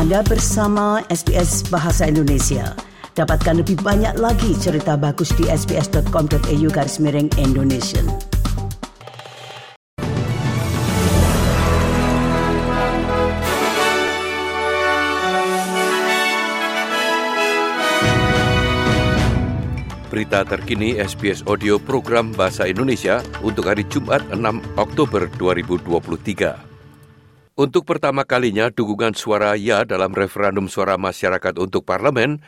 Anda bersama SBS Bahasa Indonesia. Dapatkan lebih banyak lagi cerita bagus di sbs.com.au garis miring Indonesia. Berita terkini SBS Audio Program Bahasa Indonesia untuk hari Jumat 6 Oktober 2023. Untuk pertama kalinya, dukungan suara ya dalam referendum suara masyarakat untuk parlemen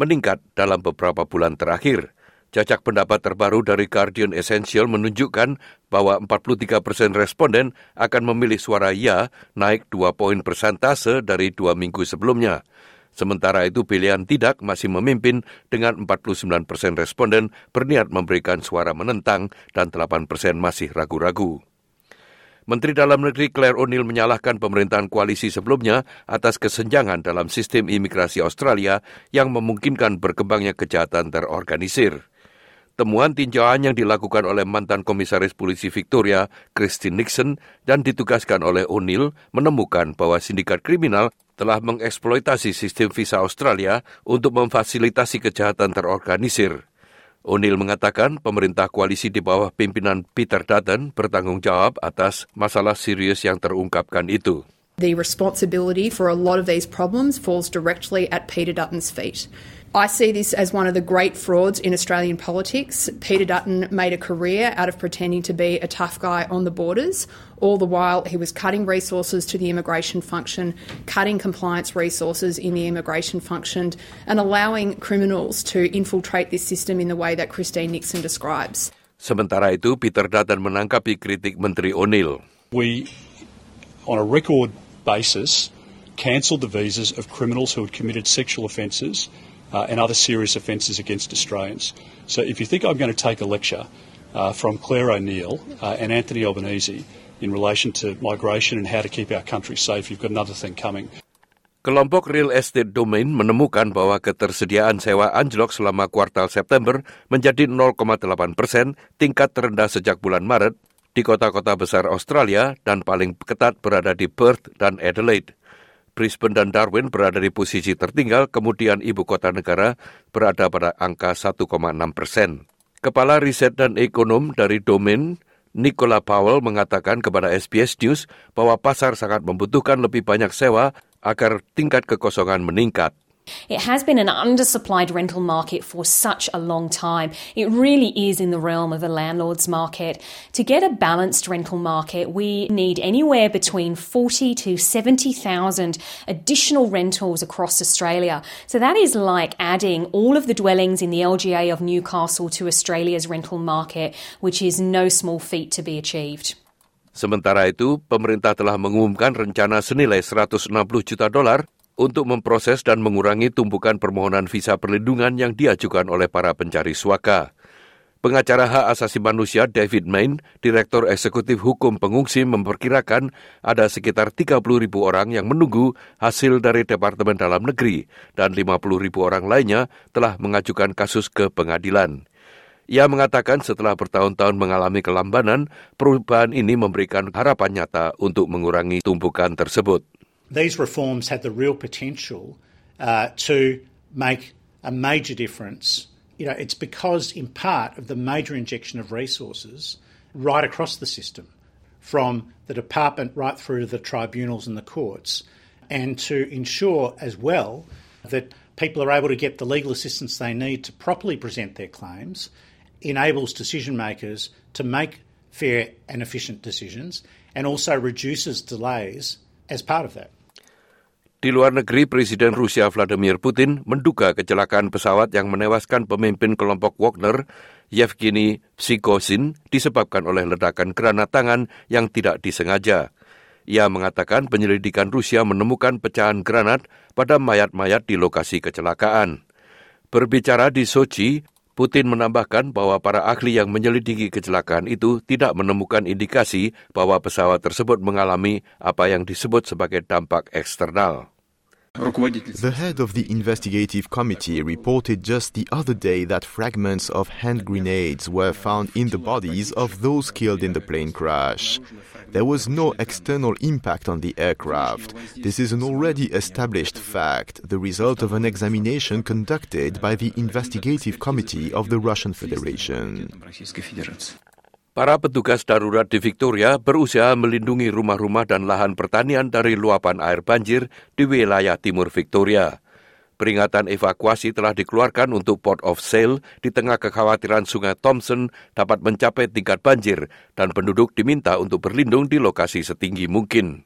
meningkat dalam beberapa bulan terakhir. Cacak pendapat terbaru dari Guardian Essential menunjukkan bahwa 43 persen responden akan memilih suara ya naik 2 poin persentase dari dua minggu sebelumnya. Sementara itu pilihan tidak masih memimpin dengan 49 persen responden berniat memberikan suara menentang dan 8 persen masih ragu-ragu. Menteri Dalam Negeri Claire O'Neill menyalahkan pemerintahan koalisi sebelumnya atas kesenjangan dalam sistem imigrasi Australia yang memungkinkan berkembangnya kejahatan terorganisir. Temuan tinjauan yang dilakukan oleh mantan komisaris polisi Victoria, Christine Nixon, dan ditugaskan oleh O'Neill menemukan bahwa sindikat kriminal telah mengeksploitasi sistem visa Australia untuk memfasilitasi kejahatan terorganisir. O'Neill mengatakan pemerintah koalisi di bawah pimpinan Peter Dutton bertanggung jawab atas masalah serius yang terungkapkan itu. The responsibility for a lot of these problems falls directly at Peter Dutton's feet. I see this as one of the great frauds in Australian politics. Peter Dutton made a career out of pretending to be a tough guy on the borders. All the while, he was cutting resources to the immigration function, cutting compliance resources in the immigration function, and allowing criminals to infiltrate this system in the way that Christine Nixon describes. Sementara itu, Peter Dutton menangkapi kritik Menteri O'Neill. We, on a record basis, cancelled the visas of criminals who had committed sexual offences uh, and other serious offences against Australians. So if you think I'm going to take a lecture uh, from Claire O'Neill uh, and Anthony Albanese in relation to migration and how to keep our country safe, you've got another thing coming. Kelompok Real Estate Domain menemukan bahwa ketersediaan sewa anjlok selama kuartal September menjadi 0,8 persen, tingkat terendah sejak bulan Maret, di kota-kota besar Australia dan paling ketat berada di Perth dan Adelaide. Brisbane dan Darwin berada di posisi tertinggal, kemudian ibu kota negara berada pada angka 1,6 persen. Kepala Riset dan Ekonom dari Domain, Nicola Powell mengatakan kepada SBS News bahwa pasar sangat membutuhkan lebih banyak sewa agar tingkat kekosongan meningkat. It has been an undersupplied rental market for such a long time. It really is in the realm of the landlord's market. To get a balanced rental market, we need anywhere between 40 to 70,000 additional rentals across Australia. So that is like adding all of the dwellings in the LGA of Newcastle to Australia's rental market, which is no small feat to be achieved. Sementara itu, pemerintah telah mengumumkan rencana senilai 160 juta dolar untuk memproses dan mengurangi tumpukan permohonan visa perlindungan yang diajukan oleh para pencari suaka. Pengacara hak asasi manusia David Main, Direktur Eksekutif Hukum Pengungsi memperkirakan ada sekitar 30 ribu orang yang menunggu hasil dari Departemen Dalam Negeri dan 50 ribu orang lainnya telah mengajukan kasus ke pengadilan. Ia mengatakan setelah bertahun-tahun mengalami kelambanan, perubahan ini memberikan harapan nyata untuk mengurangi tumpukan tersebut. These reforms have the real potential uh, to make a major difference. You know, it's because, in part, of the major injection of resources right across the system, from the department right through to the tribunals and the courts, and to ensure as well that people are able to get the legal assistance they need to properly present their claims enables decision makers to make fair and efficient decisions and also reduces delays as part of that. Di luar negeri, Presiden Rusia Vladimir Putin menduga kecelakaan pesawat yang menewaskan pemimpin kelompok Wagner, Yevgeny Psikosin, disebabkan oleh ledakan granat tangan yang tidak disengaja. Ia mengatakan penyelidikan Rusia menemukan pecahan granat pada mayat-mayat di lokasi kecelakaan. Berbicara di Sochi, Putin menambahkan bahwa para ahli yang menyelidiki kecelakaan itu tidak menemukan indikasi bahwa pesawat tersebut mengalami apa yang disebut sebagai dampak eksternal. The head of the investigative committee reported just the other day that fragments of hand grenades were found in the bodies of those killed in the plane crash. There was no external impact on the aircraft. This is an already established fact, the result of an examination conducted by the investigative committee of the Russian Federation. Para petugas darurat di Victoria berusaha melindungi rumah-rumah dan lahan pertanian dari luapan air banjir di wilayah timur Victoria. Peringatan evakuasi telah dikeluarkan untuk Port of Sale di tengah kekhawatiran sungai Thompson dapat mencapai tingkat banjir dan penduduk diminta untuk berlindung di lokasi setinggi mungkin.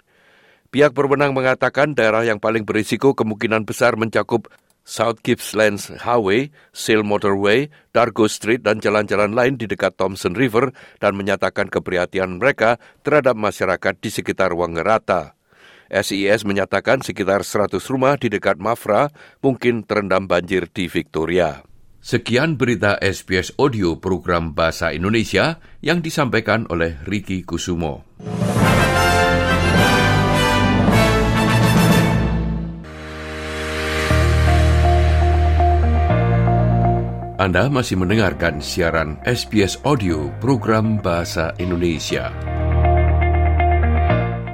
Pihak berwenang mengatakan daerah yang paling berisiko kemungkinan besar mencakup South Gippslands Highway, Sail Motorway, Dargo Street dan jalan-jalan lain di dekat Thompson River dan menyatakan keprihatinan mereka terhadap masyarakat di sekitar Wanggerata. SIS menyatakan sekitar 100 rumah di dekat Mafra mungkin terendam banjir di Victoria. Sekian berita SBS Audio program Bahasa Indonesia yang disampaikan oleh Ricky Kusumo. Anda masih mendengarkan siaran SBS Audio program Bahasa Indonesia.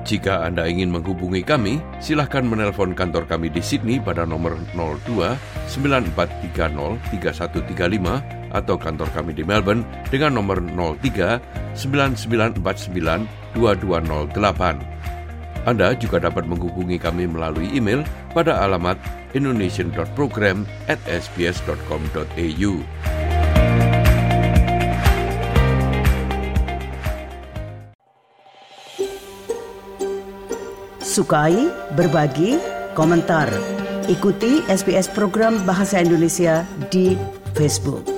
Jika Anda ingin menghubungi kami, silahkan menelpon kantor kami di Sydney pada nomor 02 9430 3135 atau kantor kami di Melbourne dengan nomor 03 9949 2208. Anda juga dapat menghubungi kami melalui email pada alamat indonesian.program at sbs.com.au. Sukai, berbagi, komentar. Ikuti SBS program Bahasa Indonesia di Facebook.